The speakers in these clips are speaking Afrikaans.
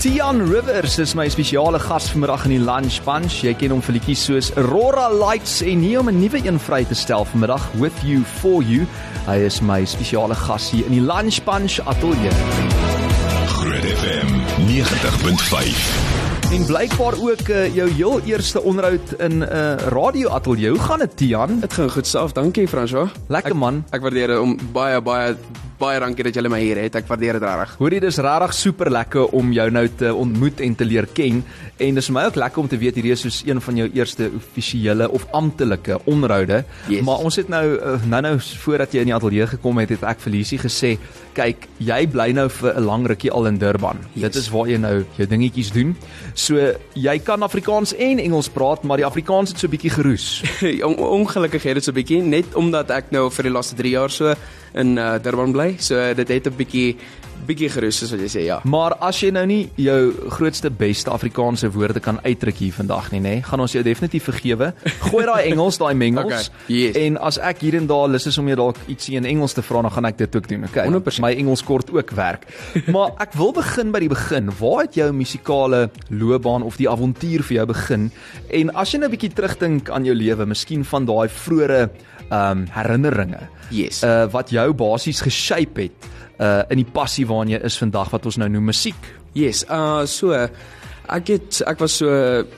Tian Rivers is my spesiale gas vanmiddag in die Lunch Bunch. Jy ken hom vir liedjies soos Aurora Lights en hier om 'n nuwe een vry te stel vanmiddag With You For You. Hy is my spesiale gas hier in die Lunch Bunch ateljee. Groot FM 90.5. En blykbaar ook uh, jou heel eerste onderhoud in 'n uh, radio ateljee. Hoe gaan dit Tian? Dit gaan goed self. Dankie François. Lekker man. Ek waardeer dit om baie baie baie dankie dat julle my hier het. Ek waardeer dit regtig. Hoorie, dis regtig super lekker om jou nou te ontmoet en te leer ken. En dis vir my ook lekker om te weet hierdie is soos een van jou eerste offisiële of amptelike onderhoude. Yes. Maar ons het nou nou nou voordat jy in die ateljee gekom het, het ek vir Lisie gesê, kyk, jy bly nou vir 'n lang rukkie al in Durban. Yes. Dit is waar jy nou jou dingetjies doen. So jy kan Afrikaans en Engels praat, maar die Afrikaans het so bietjie geroes. On, ongelukkig het dit so bietjie net omdat ek nou vir die laaste 3 jaar so in uh, Durban bly. So dit het 'n bietjie bietjie gerus soos wat jy sê, ja. Maar as jy nou nie jou grootste beste Afrikaanse woorde kan uitdruk hier vandag nie, nê, gaan ons jou definitief vergewe. Gooi daai Engels, daai mengels. Okay, yes. En as ek hier en daar lus is om jy dalk ietsie in Engels te vra, dan gaan ek dit ook doen, okay? 100%. My Engels kort ook werk. maar ek wil begin by die begin. Waar het jou musikale loopbaan of die avontuur vir jou begin? En as jy nou 'n bietjie terugdink aan jou lewe, miskien van daai vroeë um, herinneringe. Yes. Uh wat jou basies geshape het uh in die passie waarna jy is vandag wat ons nou noem musiek. Yes. Uh so ek het ek was so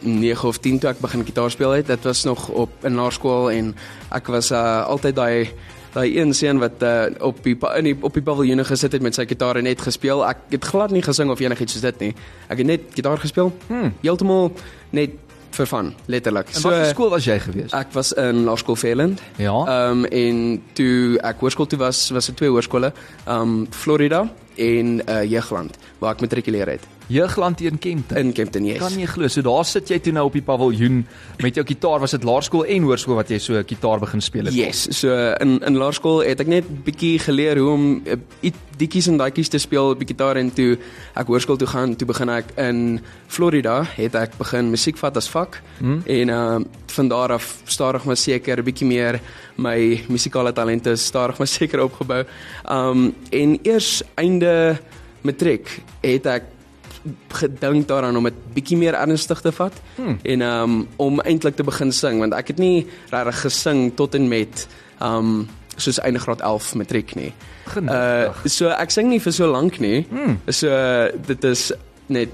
9 of 10 toe ek begin gitaar speel het. Dit was nog op in laerskool en ek was uh altyd daai daai een seun wat uh, op die in die op die paviljoene gesit het met sy gitaar en net gespeel. Ek het glad nie gesing of enigiets soos dit nie. Ek het net gitaar gespeel. Hmm. Heeltemal net vir van, letterlik. So, watter skool was jy gewees? ek was in Laerskool Fairland. Ja. Ehm um, en toe ek hoërskool toe was, was dit twee hoërskole, ehm um, Florida en uh, Jeugland waar ek matrikuleer het Jeugland teen Kempton. in Kempton, yes. Kan nie glo. So daar sit jy toe nou op die paviljoen met jou gitaar. Was dit laerskool en hoërskool wat jy so gitaar begin speel het? Yes, so in in laerskool het ek net bietjie geleer hoe om iets dikkies en daadjies te speel op die gitaar en toe ek hoërskool toe gaan, toe begin ek in Florida het ek begin musiek vat as vak Hmm? en uh van daar af stadig maar seker 'n bietjie meer my musikale talente stadig maar seker opgebou. Um en eers einde matriek het ek gedink daaraan om dit bietjie meer ernstig te vat Hmm. en um om eintlik te begin sing want ek het nie regtig gesing tot en met um soos einde graad 11 matriek nie. Uh Genigtig. so ek sing nie vir so lank nie. Hmm. So dit is net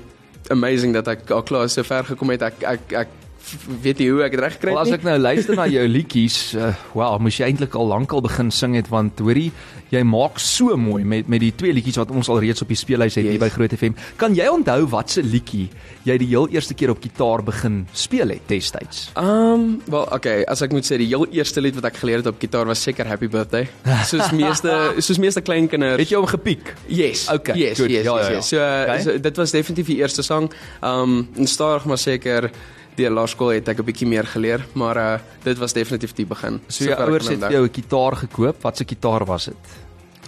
amazing dat ek al klaar so ver gekom het. Ek ek ek weet nie hoe ek dit reg gekry Wel het as nie. ek nou luister na jou liedjies, uh, wow, moes jy eintlik al lankal begin sing het want hoorie, jy maak so mooi met met die twee liedjies wat ons al reeds op die speellys het yes. hier by Groot FM. Kan jy onthou watse liedjie jy die heel eerste keer op gitaar begin speel het destyds? Um, wel, okay, as ek moet sê die heel eerste lied wat ek geleer het op gitaar was seker Happy Birthday. Soos meeste soos meeste klein kinders. Het jy hom gepiek? Yes. Okay, yes, goed. yes, Ja, yes, ja, ja. yes. So, Okay. so dit was definitief die eerste sang. Um en stadig maar seker deur laerskool het ek 'n bietjie meer geleer, maar uh dit was definitief die begin. So jou ek ouers het jou 'n gitaar gekoop. Watse gitaar was dit?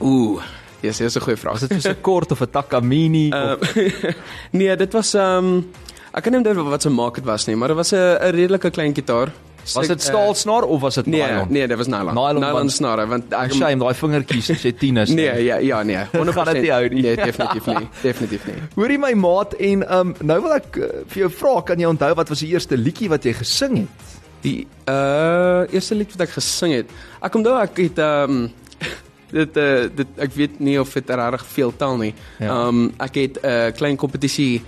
Ooh, yes, dis 'n goeie vraag. Was dit so 'n kort of 'n Takamine Uh, of nee, dit was um ek kan nie onthou wat se maak dit was nie, maar dit was 'n 'n redelike klein gitaar. Was dit staalsnaar of was dit Nee, nylon? nee, dit was nylon. Nylon, Nylon want- snare want ek Shame, daai vingertjies as jy 10 is. Nee, ja, ja, nee. 100% Gaan dit nie hou nie. Nee, definitief nie. Definitief nie. Hoorie my maat en um nou wil ek uh, vir jou vra, kan jy onthou wat was die eerste liedjie wat jy gesing het? Die uh eerste lied wat ek gesing het. Ek onthou ek het um dit uh dit ek weet nie of dit regtig veel tel nie. Ja. Um ek het 'n uh, klein kompetisie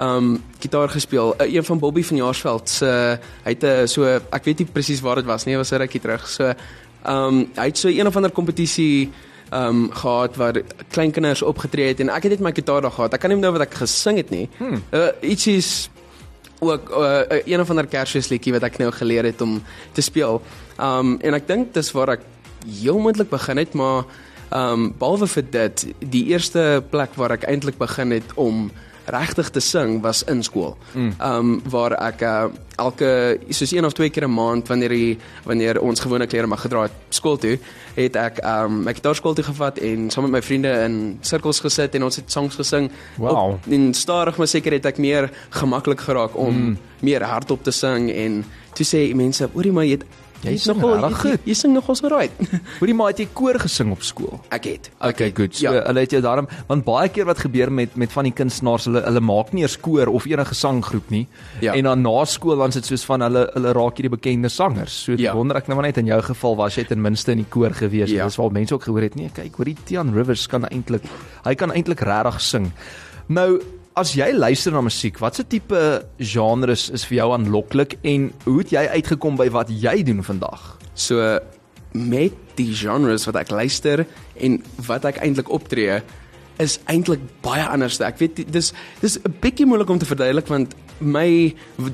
um gitaar gespeel. Uh, een van Bobby van Jaarsveld se hy het 'n uh, so ek weet nie presies waar dit was nie, was 'n rukkie terug. So um hy het so een of ander kompetisie um gehad waar klein kinders opgetree het en ek het net my gitaar daar gehad. Ek kan nie onthou wat ek gesing het nie. Hmm. Uh ietsies ook uh, een of ander Kersfeesliedjie wat ek nou geleer het om te speel. Um en ek dink dis waar ek heel moontlik begin het, maar um behalwe vir dit, die eerste plek waar ek eintlik begin het om regtig te sing was in skool. Mm. Um waar ek uh, elke soos een of twee keer 'n maand wanneer die wanneer ons gewone klere mag gedra het skool toe, het ek um my gitaarskool toe gevat en saam met my vriende in sirkels gesit en ons het songs gesing. Wow. Op, en stadig maar seker het ek meer gemaklik geraak om Mm. mm. meer hardop te sing en toe sê mense, "Oerie maar jy het Jy sing regtig goed. Jy, jy sing nogal so right. Hoorie maar het jy koor gesing op skool? Ek het. Okay, goed. So Ja. hulle het jou daarom want baie keer wat gebeur met met van die kunstenaars, hulle hulle maak nie eers koor of enige sanggroep nie. Ja. En dan na skool dan is dit soos van hulle hulle raak hierdie bekende sangers. So Ja. wonder ek nou maar net in jou geval was jy ten minste in die koor gewees. Ja. Dis waar mense ook gehoor het, nee, kyk, hoorie Tian Rivers kan eintlik hy kan eintlik regtig sing. Nou As jy luister na musiek, watse tipe genres is vir jou aanloklik en hoe het jy uitgekom by wat jy doen vandag? So met die genres wat ek luister en wat ek eintlik optree is eintlik baie anders. Ek weet dis dis 'n bietjie moeilik om te verduidelik want my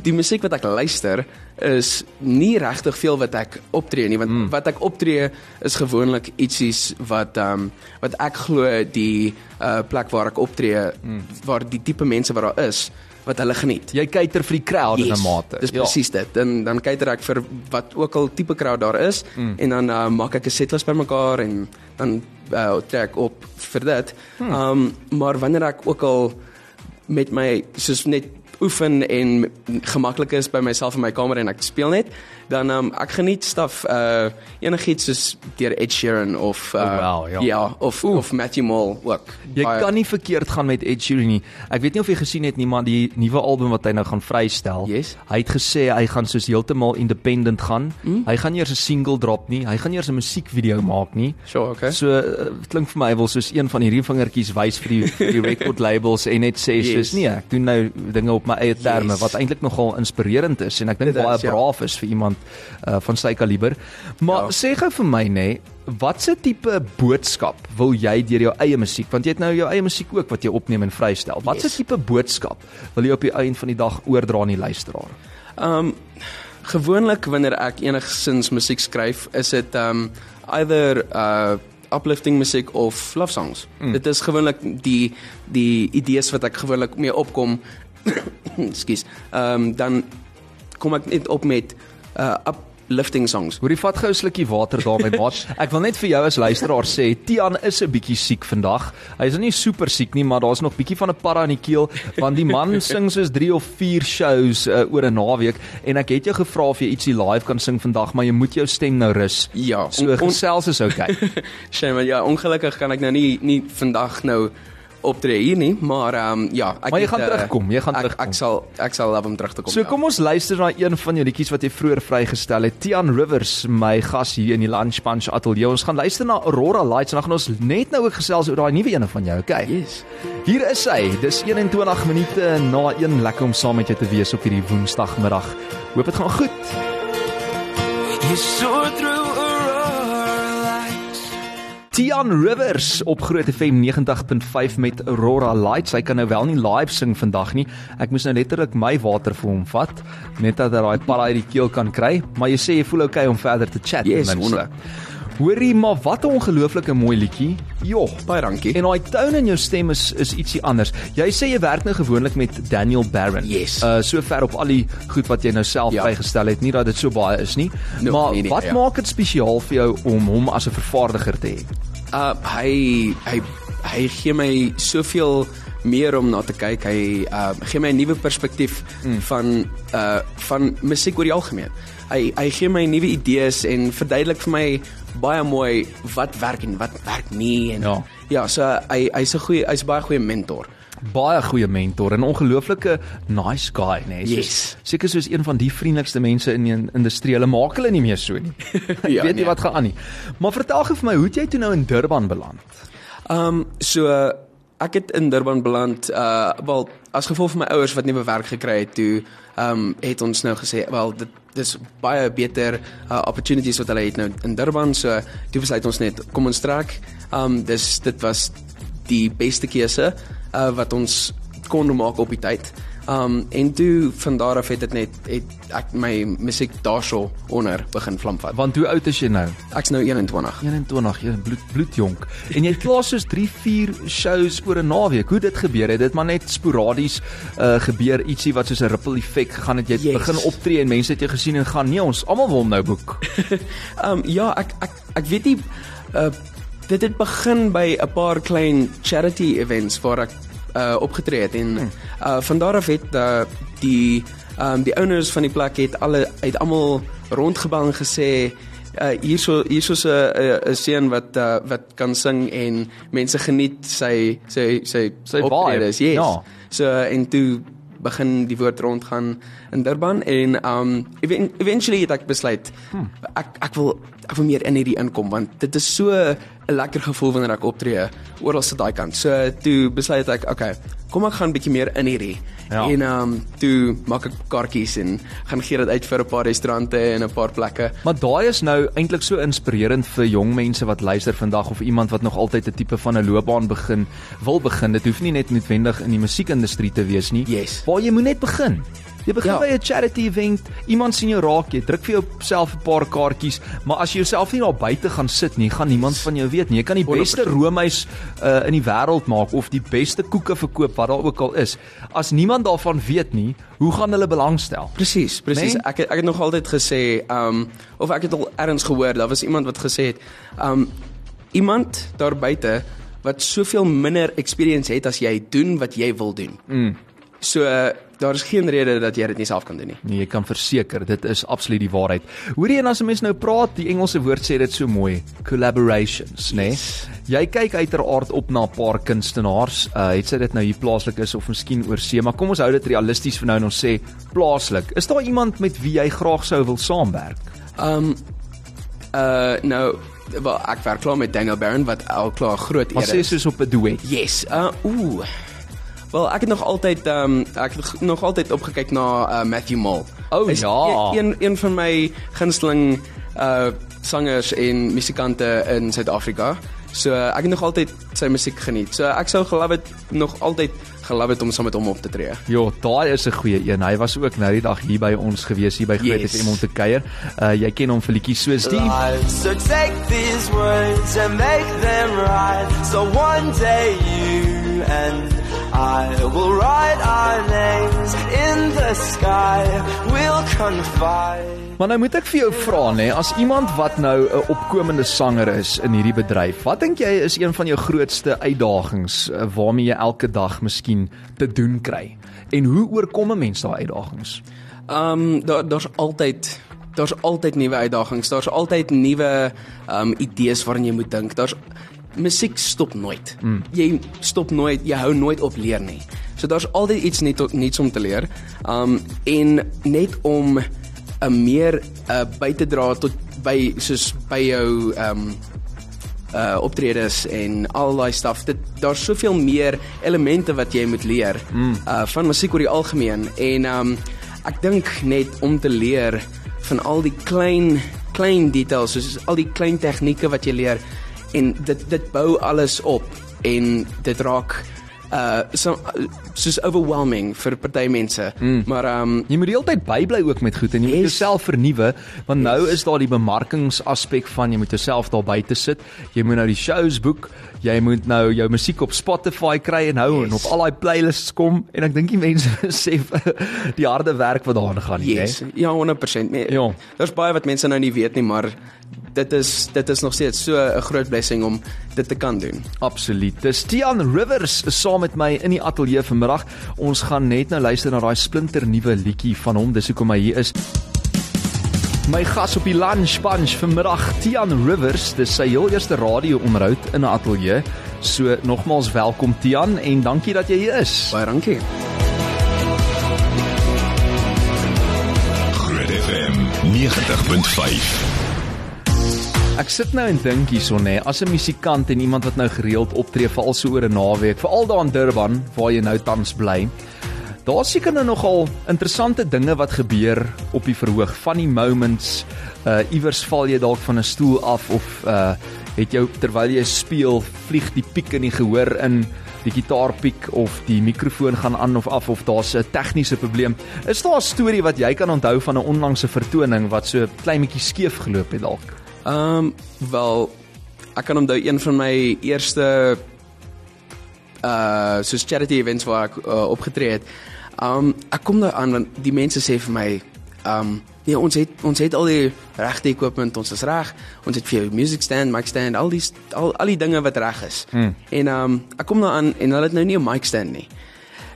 die musiek wat ek luister is nie regtig veel wat ek optree nie want mm. wat ek optree is gewoonlik itsies wat ehm um, wat ek glo die uh, plek waar ek optree mm. waar die tipe mense wat daar is wat hulle geniet. Jy kyker vir die crowd in 'n mate. Dis presies dit. Dan dan kyk ek vir wat ook al tipe crowd daar is mm. en dan uh, maak ek 'n setlist bymekaar en dan uh, trek op vir dit. Ehm hmm. um, maar wanneer ek ook al met my soos net oefen en gemaklik is by myself in my kamer en ek speel net, dan um, ek geniet staf uh enigiets soos deur Ed Sheeran of uh, Oh, wow, ja. ja of Oef. of Matthew Mole ook. Jy Baie- kan nie verkeerd gaan met Ed Sheeran nie. Ek weet nie of jy gesien het nie, maar die nuwe album wat hy nou gaan vrystel. Yes. Hy het gesê hy gaan soos heeltemal independent gaan. Mm. Hy gaan nie eers 'n single drop nie. Hy gaan nie eers 'n musiekvideo maak nie. Sure, okay. So uh, klink vir my hy wil soos een van hierdie vingertjies wys vir die vir die record labels en net sê Yes. soos nee, ek doen nou dinge op my eie terme Yes. wat eintlik nogal inspirerend is en ek dink is, baie ja. braaf is vir iemand uh, van sy kaliber. Maar Ja. sê gou vir my nê, watse tipe boodskap wil jy deur jou eie musiek, want jy het nou jou eie musiek ook wat jy opneem en vrystel. Watse Yes. tipe boodskap wil jy op die einde van die dag oordra aan die luisteraar? Um gewoonlik wanneer ek enigsins musiek skryf, is dit um either uh uplifting musiek of love songs. Mm. Dit is gewoonlik die die idees wat ek gewoonlik mee opkom. Ekskuus. Um dan kom ek net op met uh uplifting songs. Hoorie vat gou 'n slukkie water daar my maat. Ek wil net vir jou as luisteraar sê, Tian is 'n bietjie siek vandag. Hy is nie super siek nie, maar daar's nog bietjie van 'n parra in die keel want die man sing soos 3 of 4 shows uh, oor 'n naweek en ek het jou gevra of jy ietsie live kan sing vandag, maar jy moet jou stem nou rus. Ja, So on- on- gesels is okay. Shame, ja, ongelukkig kan ek nou nie nie vandag nou optree hier nie, maar um ja, ek Maar jy het, gaan uh, terugkom, jy gaan ek, terugkom. Ek sal ek sal love om terug te kom. So ja. kom ons luister na een van jou liedjies wat jy vroeër vrygestel het. Tian Rivers, my gas hier in die Lunch Punch Ateljee. Ons gaan luister na Aurora Lights en dan gaan ons net nou ook gesels oor daai nuwe een van jou, okay? Yes. Hier is hy. Dis 21 minute na 1 lekker om saam met jou te wees op hierdie Woensdagmiddag. Hoop dit gaan goed. Through aurora lights. Tian Rivers op Groot FM 90.5 met Aurora Lights. Hy kan nou wel nie live sing vandag nie. Ek moes nou letterlik my water vir hom vat net dat hy daai palla uit die keel kan kry, maar jy sê jy voel okay om verder te chat Yes, ten minste. Hoorie, maar wat 'n ongelooflike mooi liedjie. Joh, Baie dankie. En daai tone in jou stem is is ietsie anders. Jy sê jy werk nou gewoonlik met Daniel Barron. Yes. Uh so ver op al die goed wat jy nou self Ja. bygestel het, nie dat dit so baie is nie. No, maar nee, nee, wat ja. maak dit spesiaal vir jou om hom as 'n vervaardiger te hê? Uh hy hy hy gee my soveel meer om na te kyk. Hy uh gee my 'n nuwe perspektief mm. van uh van musiek oor die algemeen. Hy hy gee my nuwe idees en verduidelik vir my baie mooi wat werk en wat werk nie en Ja. ja so hy hy's 'n goeie hy's baie goeie mentor. baie goeie mentor en ongelooflike nice guy, nê. Nee. Yes. Seker soos een van die vriendelikste mense in die in- industrie. Hulle maak hulle nie meer so nie. Ek Ja, weet nie nee. wat gaan aan nie. Maar vertel gou vir my, hoe het jy toe nou in Durban beland? Um so uh, ek het in Durban beland uh wel as gevolg van my ouers wat nuwe werk gekry het toe um het ons nou gesê wel dit dis baie beter uh, opportunities wat hulle het nou in Durban so toe besluit ons net kom ons trek. Um dis dit was die beste keuse uh wat ons kon maak op die tyd um en toe van daar af het dit net het ek my musiek daarso onder begin vlam vat Want hoe oud is jy nou? ek's nou 21 21, jy bloed bloedjonk. En jy klaar soos 3, 4 shows oor 'n naweek. Hoe dit gebeur het, dit maar net sporadies uh gebeur ietsie wat soos 'n ripple effek gegaan het. Jy het Yes. begin optree en mense het jou gesien en gaan, nee, ons almal wil hom nou boek. Um ja, ek ek ek weet nie uh dit het begin by 'n paar klein charity events waar ek uh opgetree het en uh van daar af het uh, die um die owners van die plek het alle het almal rondgebang gesê uh hierso hierso's 'n 'n 'n seun wat uh, wat kan sing en mense geniet sy sy sy Sy optredes, vibe, yes. ja. So en toe begin die woord rondgaan in Durban en um even, eventually het ek besluit hmm. ek ek wil ek wil meer in hierdie inkom want dit is so 'n lekker gevoel wanneer ek optree oral sit daai kant. So toe besluit ek okay, kom ek gaan bietjie meer in hierdie. Ja. En um toe maak ek kaartjies en gaan gee dit uit vir 'n paar restaurante en 'n paar plekke. Maar daai is nou eintlik so inspirerend vir jong mense wat luister vandag of iemand wat nog altyd 'n tipe van 'n loopbaan begin wil begin. Dit hoef nie net noodwendig in die musiekindustrie te wees nie. Yes. Waar jy moet net begin. Jy begin Ja. by 'n charity event, iemand sien jou raak, jy druk vir jouself 'n paar kaartjies, maar as jy jouself nie daar buite gaan sit nie, gaan niemand van jou weet nie. Jy kan die 100%. beste roomys uh, in die wêreld maak of die beste koeke verkoop wat daar ook al is. As niemand daarvan weet nie, hoe gaan hulle belangstel? Presies, presies. Nee? Ek het, ek het nog altyd gesê, um of ek het al ergens gehoor, daar was iemand wat gesê het, um iemand daar buite wat soveel minder experience het as jy doen wat jy wil doen. Mm. So uh, daar is geen rede dat jy dit nie self kan doen nie. Nee, jy kan verseker, dit is absoluut die waarheid. Hoorie en as 'n mens nou praat, die Engelse woord sê dit so mooi, collaborations? Yes. Nee? Jy kyk uiteraard op na 'n paar kunstenaars, uh het sy dit nou hier plaaslik is of miskien oor see, maar kom ons hou dit realisties vir nou en ons sê plaaslik. Is daar iemand met wie jy graag sou wil saamwerk? Um uh nou wel ek werk klaar met Daniel Barron wat al klaar groot eer sê is. soos op 'n duet. Yes. Uh ooh. Wel, ek het nog altyd um ek het nog altyd opgekyk na uh, Matthew Mole. O, Is ja. Een een van my gunsteling uh sangers en musikante in Suid-Afrika. So ek het nog altyd sy musiek geniet. So ek sou geloof het nog altyd geloof het om saam met hom op te tree. Ja, daai is 'n goeie een. Hy was ook nou die dag hier by ons gewees hier by Groot Yes. FM om te kuier. Uh jy ken hom vir liedjies soos die life. So take these words and make them right. So one day you and I will write our names in the sky. We'll confide. Maar nou moet ek vir jou vra nê, as iemand wat nou 'n opkomende sanger is in hierdie bedryf, wat dink jy is een van jou grootste uitdagings uh, waarmee jy elke dag miskien te doen kry? En hoe oorkom 'n mens daai uitdagings? Um daar daar's altyd daar's altyd nuwe uitdagings. Daar's altyd nuwe um idees waaraan jy moet dink. Daar's musiek stop nooit. Mm. Jy stop nooit, jy hou nooit op leer nie. So daar's altyd iets nuuts nuuts om te leer. Um en net om 'n meer uh, by te dra tot by soos by jou um uh optredes en al daai stuff. Dit daar's soveel meer elemente wat jy moet leer mm. uh van musiek oor die algemeen en um ek dink net om te leer van al die klein klein details soos al die klein tegnieke wat jy leer en dit dit bou alles op en dit raak uh so soos overwhelming vir party mense. Mm. Maar um Jy moet die hele tyd bybly ook met goed en jy yes. moet jouself vernuwe want yes. nou is daar die bemarkingsaspek van jy moet jouself daar buite sit. Jy moet nou die shows boek. Jy moet nou jou musiek op Spotify kry en hou yes. En op al daai playlists kom en ek dink die mense besef die harde werk wat daarin gaan nie, Yes, hè? ja 100%. Nee, Ja. Daar's baie wat mense nou nie weet nie, maar dit is dit is nog steeds so 'n groot blessing om dit te kan doen. Absoluut. Dis Tian Rivers saam met my in die ateljee vanmiddag. Ons gaan net nou luister na daai splinter nuwe liedjie van hom. Dis hoekom hy hier is. My gas op die lunch bunch vanmiddag, Tian Rivers. Dis sy heel eerste radio-onderhoud in 'n ateljee. So nogmaals welkom Tian en dankie dat jy hier is. Baie dankie. Groot FM 90.5. Ek sit nou en dink hierson nê, as 'n musikant en iemand wat nou gereeld optree veral so oor 'n naweek, veral daar in Durban waar jy nou tans bly. Daar seker nou nogal interessante dinge wat gebeur op die verhoog, funny moments. Uh iewers val jy dalk van 'n stoel af of uh het jou terwyl jy speel, vlieg die piek in die gehoor in, die gitaarpiek of die mikrofoon gaan aan of af of daar's 'n tegniese probleem. Is daar 'n storie wat jy kan onthou van 'n onlangse vertoning wat so klein bietjie skeef geloop het dalk? Ehm um, wel ek kan onthou een van my eerste uh soos charity events waar ek uh, opgetree het. Um ek kom daar aan want die mense sê vir my um nee ons het ons het al die regte equipment, ons is reg. Ons het vir jou music stand, mic stand, al die al al die dinge wat reg is. Hmm. En um ek kom daar aan en hulle het nou nie 'n mic stand nie.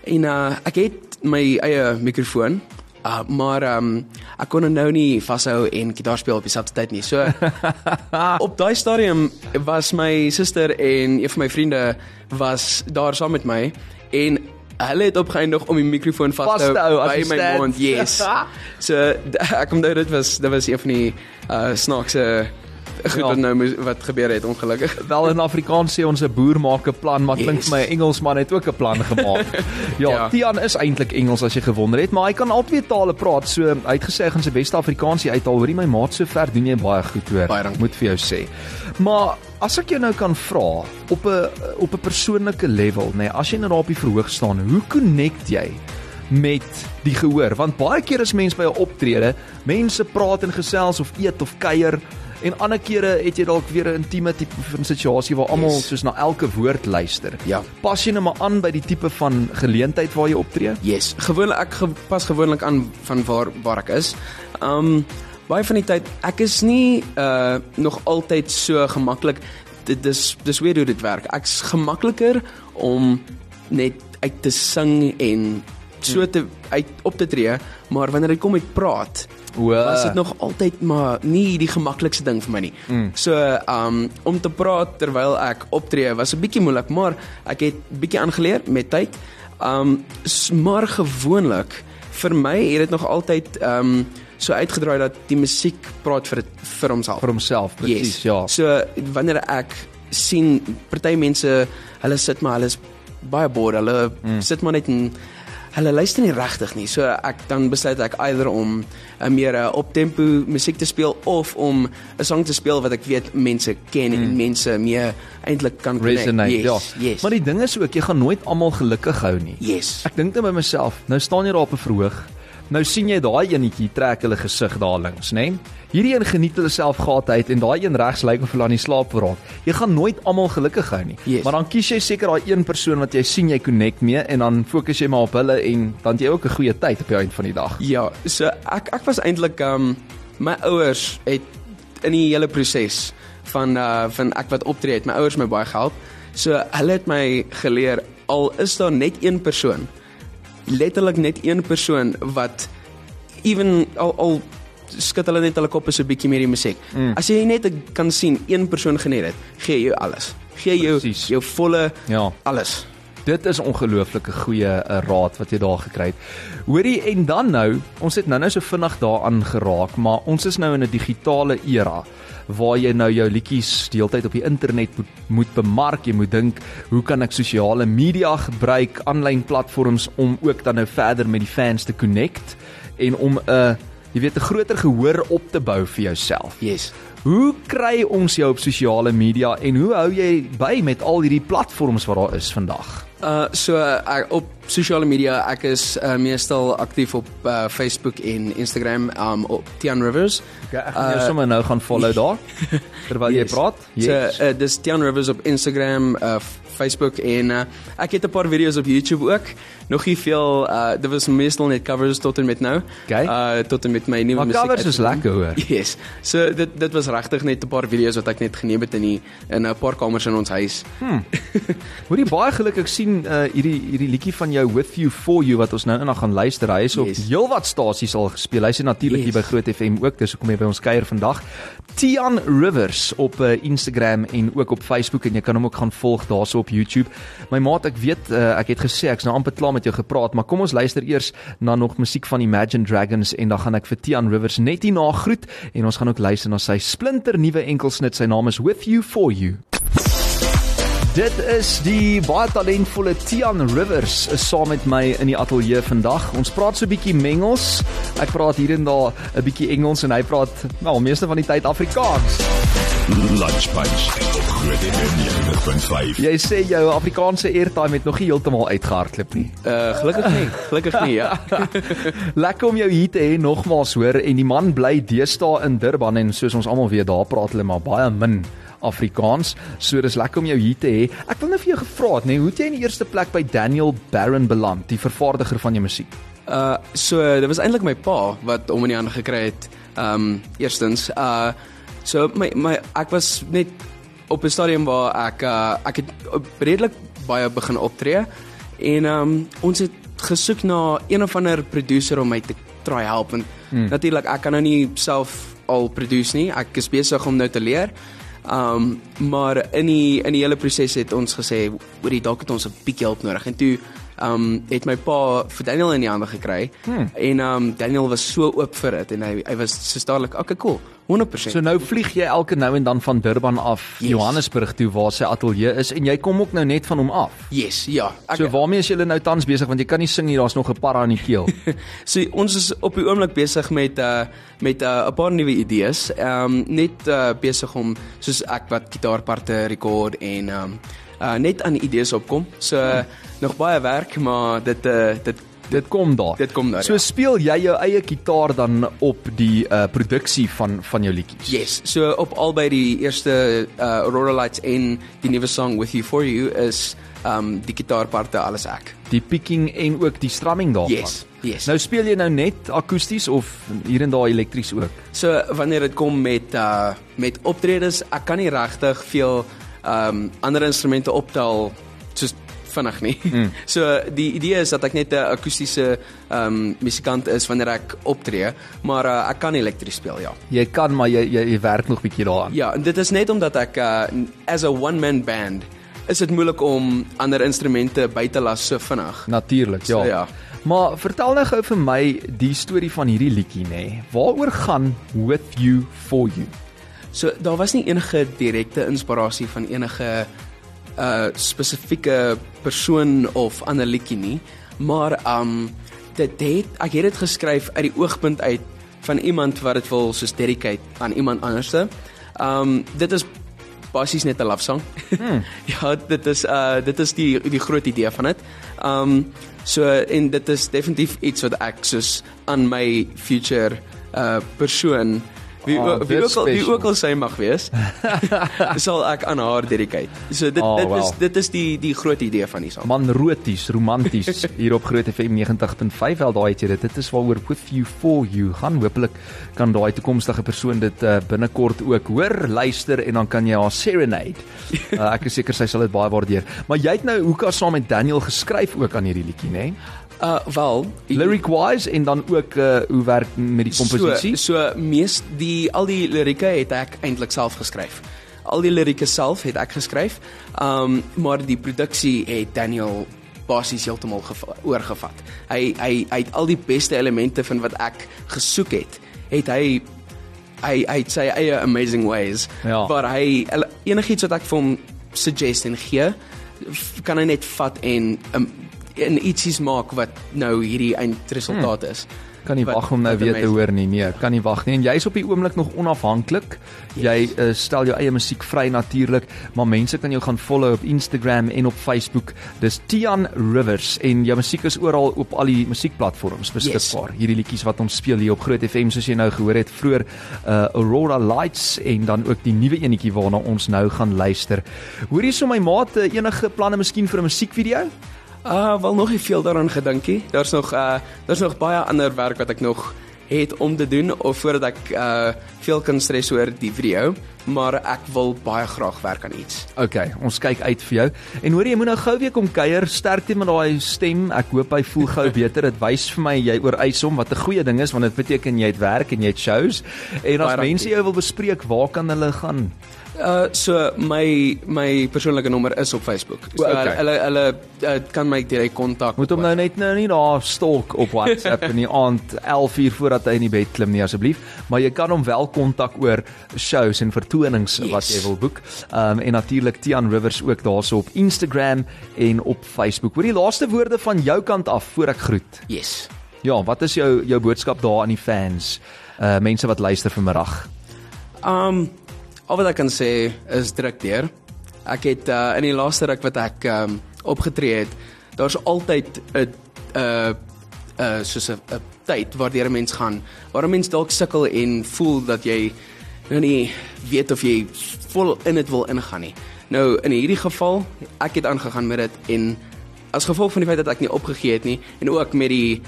En uh ek het my eie mikrofoon Uh, maar ehm um, ek kon nou nie vashou en gitaar speel op dieselfde tyd nie. So op daai stadium was my suster en een van my vriende was daar saam met my en hulle het opgeëindig om die mikrofoon vas te hou by my stand. mond. Yes. So ek onthou dit was dit was een van die uh snaakse goed Ja. wat nou wat gebeur het ongelukkig. Wel in Afrikaans sê ons 'n boer maak 'n plan, maar klink Yes. vir my 'n Engelsman het ook 'n plan gemaak. ja, Ja. Tian is eintlik Engels as jy gewonder het, maar hy kan al twee tale praat. So hy het gesê hy gaan sy beste Afrikaansie uithaal. Hoorie my maat, sover doen jy baie goed hoor. Baie dankie. Moet vir jou sê. Maar as ek jou nou kan vra op 'n op 'n persoonlike level, nê, nee, as jy nou daar op die verhoog staan, hoe connect jy met die gehoor want baie keer as mense by 'n optrede, mense praat en gesels of eet of kuier en ander kere het jy dalk weer 'n intieme tipe van situasie waar almal Yes. soos na elke woord luister. Ja. Pas jy nou maar aan by die tipe van geleentheid waar jy optree? Yes, gewoonlik ek ge, pas gewoonlik aan van waar waar ek is. Um baie van die tyd ek is nie uh nog altyd so gemaklik. Dit dis dis weer hoe dit werk. Ek's gemakliker om net uit te sing en so te uit op te tree, maar wanneer dit kom met praat, O. was dit nog altyd maar nie die gemaklikste ding vir my nie. Mm. So um om te praat terwyl ek optree was 'n bietjie moeilik, maar ek het bietjie aangeleer met tyd. Um maar gewoonlik vir my het dit nog altyd um so uitgedraai dat die musiek praat vir dit vir homself. vir homself presies, ja. So wanneer ek sien party mense, hulle sit maar hulle is baie bored, hulle mm. sit maar net en hulle luister nie regtig nie. So ek dan besluit ek eider om 'n meer 'n optempo musiek te speel of om 'n sang te speel wat ek weet mense ken mm. en mense mee eintlik kan connect. Resonate, yes, ja. Yes. Maar die ding is ook jy gaan nooit almal gelukkig hou nie. yes. Ek dink net by myself, nou staan jy daar op 'n verhoog. Nou sien jy daai enetjie trek hulle gesig daar links, né? Nee? Hierdie een geniet hulle self gehad uit en daai een regs lyk of hulle aan die slaap geraak. Jy gaan nooit almal gelukkig hou nie. Yes. Maar dan kies jy seker daai een persoon wat jy sien jy connect mee en dan fokus jy maar op hulle en dan het jy ook 'n goeie tyd op die einde van die dag. Ja, so ek ek was eintlik um my ouers het in die hele proses van uh van ek wat optree het, my ouers my baie gehelp. So hulle het my geleer al is daar net een persoon, letterlik net een persoon wat even al al skud hulle net hulle koppe so bietjie meer die musiek. Mm. As jy net kan sien een persoon geniet het, gee jy alles. Gee jou Presies. jou volle Ja. alles. Dit is ongelooflike goeie uh, raad wat jy daar gekry het. Hoorie en dan nou, ons het nou-nou so vinnig daaraan geraak, maar ons is nou in 'n digitale era waar jy nou jou liedjies deeltyd op die internet moet, moet bemark. Jy moet dink, hoe kan ek sosiale media gebruik, aanlyn platforms om ook dan nou verder met die fans te connect en om 'n uh, jy weet 'n groter gehoor op te bou vir jouself. Yes. Hoe kry ons jou op sosiale media en hoe hou jy by met al hierdie platforms wat daar is vandag? Uh so uh, op sosiale media ek is uh, meestal aktief op uh, Facebook en Instagram um op Tian Rivers. Okay, ek gaan jou sommer nou gaan follow daar terwyl jy Yes. praat. So uh, dis Tian Rivers op Instagram, uh, Facebook en uh, ek het 'n paar video's op YouTube ook. Nog nie veel uh dit was meestal net covers tot en met nou. Okay. Uh tot en met my nuwe maar musiek. covers is lekker hoor. Yes. So dit dit was regtig net 'n paar video's wat ek net geneem het in die in 'n paar kamers in ons huis. Hoorie baie geluk ek sien uh, hierdie hierdie liedjie van jou With You For You wat ons nou eendag gaan luister. Hy is op Yes. heelwat stasies al gespeel. Hy's natuurlik hier Yes. by Groot FM ook. Dis hoekom hy by ons kuier vandag. Tian Rivers op uh, Instagram en ook op Facebook en jy kan hom ook gaan volg daarso op YouTube. My maat, ek weet uh, ek het gesê ek's nou amper klaar met jou gepraat, maar kom ons luister eers na nog musiek van Imagine Dragons en dan gaan ek vir Tian Rivers net hierna groet en ons gaan ook luister na sy splinter nuwe enkelsnit. Sy naam is With You For You. Dit is die baie talentvolle Tian Rivers is saam met my in die ateljee vandag. Ons praat so 'n bietjie mengels. Ek praat hier en daar 'n bietjie Engels en hy praat wel meeste van die tyd Afrikaans. Lunch Punch op Groot FM 90.5. Jy sê jou Afrikaanse airtime het nog nie heeltemal uitgehardloop nie. Uh gelukkig nie. Gelukkig nie, ja. Lekker om jou hier te hê nogmaals hoor en die man bly deesdae in Durban en soos ons almal weet daar praat hulle maar baie min Afrikaans. So dis lekker om jou hier te hê. Ek wil net vir jou gevra het, nê, hoe het jy in die eerste plek by Daniel Barron beland, die vervaardiger van jou musiek? Uh so dit was eintlik my pa wat hom in die hande gekry het. Um eerstens uh so my my ek was net op 'n stadium waar ek uh ek het redelik baie begin optree en um ons het gesoek na een of ander produsent om my te try help en hmm. natuurlik ek kan nou nie self al produce nie. Ek is besig om nou te leer. Um maar in die in die hele proses het ons gesê, hoorie dalk het ons 'n bietjie hulp nodig. En toe um het my pa vir Daniel in die hande gekry. Hmm. En um Daniel was so oop vir dit en hy hy was so dadelik, okay cool. 100%. So nou vlieg jy elke nou en dan van Durban af Yes. Johannesburg toe waar sy ateljee is en jy kom ook nou net van hom af. Yes, ja. Ek, So waarmee is julle nou tans besig want jy kan nie sing nie, daar's nog 'n para in die keel. So ons is op die oomblik besig met uh met uh, 'n paar nuwe idees. Ehm um, net uh, besig om soos ek wat gitaarparte rekord en ehm um, uh, net aan idees opkom. So uh, nog baie werk, maar dit uh, dit Dit kom daar. Dit kom daar, So ja. speel jy jou eie gitaar dan op die uh produksie van van jou liedjies. Yes, so op albei die eerste uh, Aurora Lights en die nuwe song With You For You is um, die gitaarparte alles ek. Die picking en ook die strumming daarvan. Yes. Yes. Nou speel jy nou net akoesties of hier en daar elektries ook? So wanneer dit kom met uh met optredes, ek kan nie regtig veel um, ander instrumente optel soos vinnig nie. Mm. So die idee is dat ek net 'n akoestiese um, musikant is wanneer ek optree, maar uh, ek kan elektries speel, ja. Jy kan maar jy jy, jy werk nog bietjie daaraan. Ja, en dit is net omdat ek uh as a one man band is dit moeilik om ander instrumente by te las so vinnig. Natuurlik, ja. So, ja. Maar vertel nou gou vir my die storie van hierdie liedjie nê. Nee. Waaroor gaan With You For You? So daar was nie enige direkte inspirasie van enige uh spesifieke persoon of ander liedjie nie, maar um dit het ek het dit geskryf uit die oogpunt uit van iemand wat dit wil soos dedicate aan iemand anderste. Um dit is basies net 'n love song. Hmm. ja, dit is uh dit is die die groot idee van dit. Um so en dit is definitief iets wat ek soos aan my future uh persoon wie oh, wie ook al wie special. ook al sy mag wees sal ek aan haar dedicate. So dit Oh, dit is wow. dit is die die groot idee van die song. Man roties, romanties hier op Groot FM 90.5 wel daai het jy dit. Dit is waaroor With You For You gaan. Hoopelik kan daai toekomstige persoon dit uh, binnekort ook hoor, luister en dan kan jy haar serenade. Uh, ek is seker sy sal dit baie waardeer. Maar jy het nou hoeka saam met Daniel geskryf ook aan hierdie liedjie, né? Uh wel, Lyric wise en dan ook uh, hoe werk met die komposisie? So, so mees die al die lirieke het ek eintlik self geskryf. Al die lirieke self het ek geskryf. Um maar die produksie het Daniel basies heeltemal geva- oorgevat. Hy hy hy het al die beste elemente van wat ek gesoek het, het hy hy hy het sy eie amazing ways Ja. waar hy enigiets wat ek vir hom suggest en gee, kan hy net vat en um, en ietsies maak wat nou hierdie eindresultaat is. Kan nie wag om nou weer te hoor nie. Nee, kan nie wag nie. En jy's op die oomblik nog onafhanklik. Jy uh, stel jou eie musiek vry natuurlik, maar mense kan jou gaan follow op Instagram en op Facebook. Dis Tian Rivers en jou musiek is oral op al die musiekplatforms beskikbaar. Yes. Hierdie liedjies wat ons speel hier op Groot FM soos jy nou gehoor het vroeër, uh, Aurora Lights en dan ook die nuwe enetjie waarna ons nou gaan luister. Hoorie so my maat, uh, enige planne miskien vir 'n musiekvideo? Uh wel nog nie veel daaraan gedinkie. Daar's nog uh daar's nog baie ander werk wat ek nog het om te doen of voordat ek uh veel kan stres oor die video, maar ek wil baie graag werk aan iets. OK, ons kyk uit vir jou. En hoor jy moet nou gou weer kom kuier, sterkte met daai stem. Ek hoop hy voel gou beter. Dit wys vir my jy oorwys hom wat 'n goeie ding is want dit beteken jy het werk en jy het shows. En as Baie mense jou wil bespreek, waar kan hulle gaan? Uh so my my persoonlike nommer is op Facebook. So O, okay. hulle hulle uh, kan my direk kontak. Moet hom nou net nou nie daar stalk op WhatsApp in die aand 11 uur voordat hy in die bed klim nie asseblief, maar jy kan hom wel kontak oor shows en vertonings. Yes. wat jy wil boek. Um en natuurlik Tian Rivers ook daarso op Instagram en op Facebook. Hoor die laaste woorde van jou kant af voor ek groet. Yes. Ja, wat is jou jou boodskap daar aan die fans? Uh mense wat luister vanmiddag. Um al wat ek kan sê is druk deur. Ek het uh, in die laaste ruk wat ek um, opgetree het, daar's altyd 'n uh uh soos 'n 'n tyd waardeur 'n mens gaan waar 'n mens dalk sukkel en voel dat jy nou nie weet of jy vol in dit wil ingaan nie. Nou in hierdie geval, ek het aangegaan met dit en as gevolg van die feit dat ek nie opgegee het nie en ook met die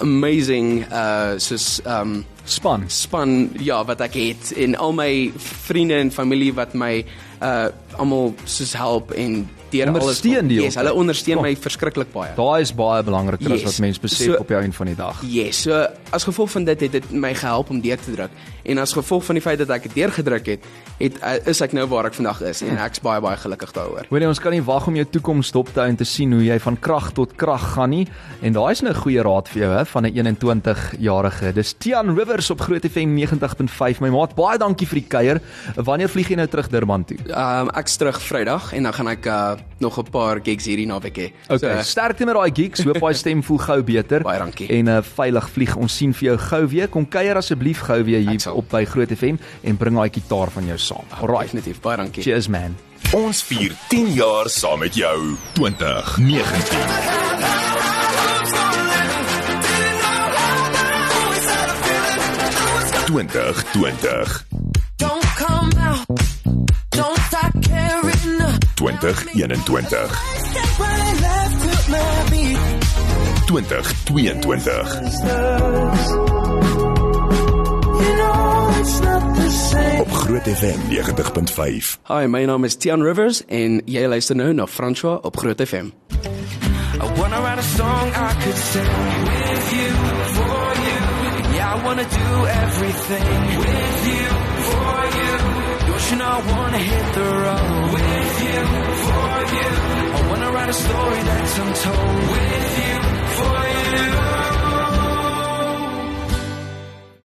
amazing uh soos um Span. span ja wat ek het en al my vriende en familie wat my uh almal soos help en deur alles. Ondersteun die Yes, hele hulle ondersteun Kom. my verskriklik baie. Daai is baie belangriker as Yes. wat mense besef So- op die einde van die dag. Yes, so as gevolg van dit het dit my gehelp om deur te druk. En as gevolg van die feit dat ek dit deurgedruk het, het uh, is ek nou waar ek vandag is en ek's baie baie gelukkig daaroor. Hoorie, ons kan nie wag om jou toekoms dop te hou en te sien hoe jy van krag tot krag gaan nie. En daai is nou 'n goeie raad vir jou hè van 'n 21-jarige. Dis Tian Rivers op Groot FM 90.5. My maat, baie dankie vir die kuier. Wanneer vlieg jy nou terug Durban toe? Um ek's terug Vrydag en dan gaan ek uh, nog 'n paar gigs hierdie naweek hê. Okay, so, sterkte met daai gigs. Hoop daai stem voel gou beter. Baie dankie. En 'n uh, veilig vlieg. Ons sien vir jou gou weer. Kom kuier asseblief gou weer hier op by Groot FM en bring daai gitaar van jou saam. Alraai. definitief. Baie dankie. Cheers man. Ons vier 10 jaar saam met jou. 2019. 2020. Don't come out. Don't stop caring. 2021. Step right left to my beat. 2022. Groot FM 90.5. Hi, my naam is Tian Rivers en jy luister nou na François op Groot FM. I wanna write a song I could sing with you, for you. Yeah, I wanna do everything with you, for you. Don't you know I wanna hit the road with you, for you. I wanna write a story that's untold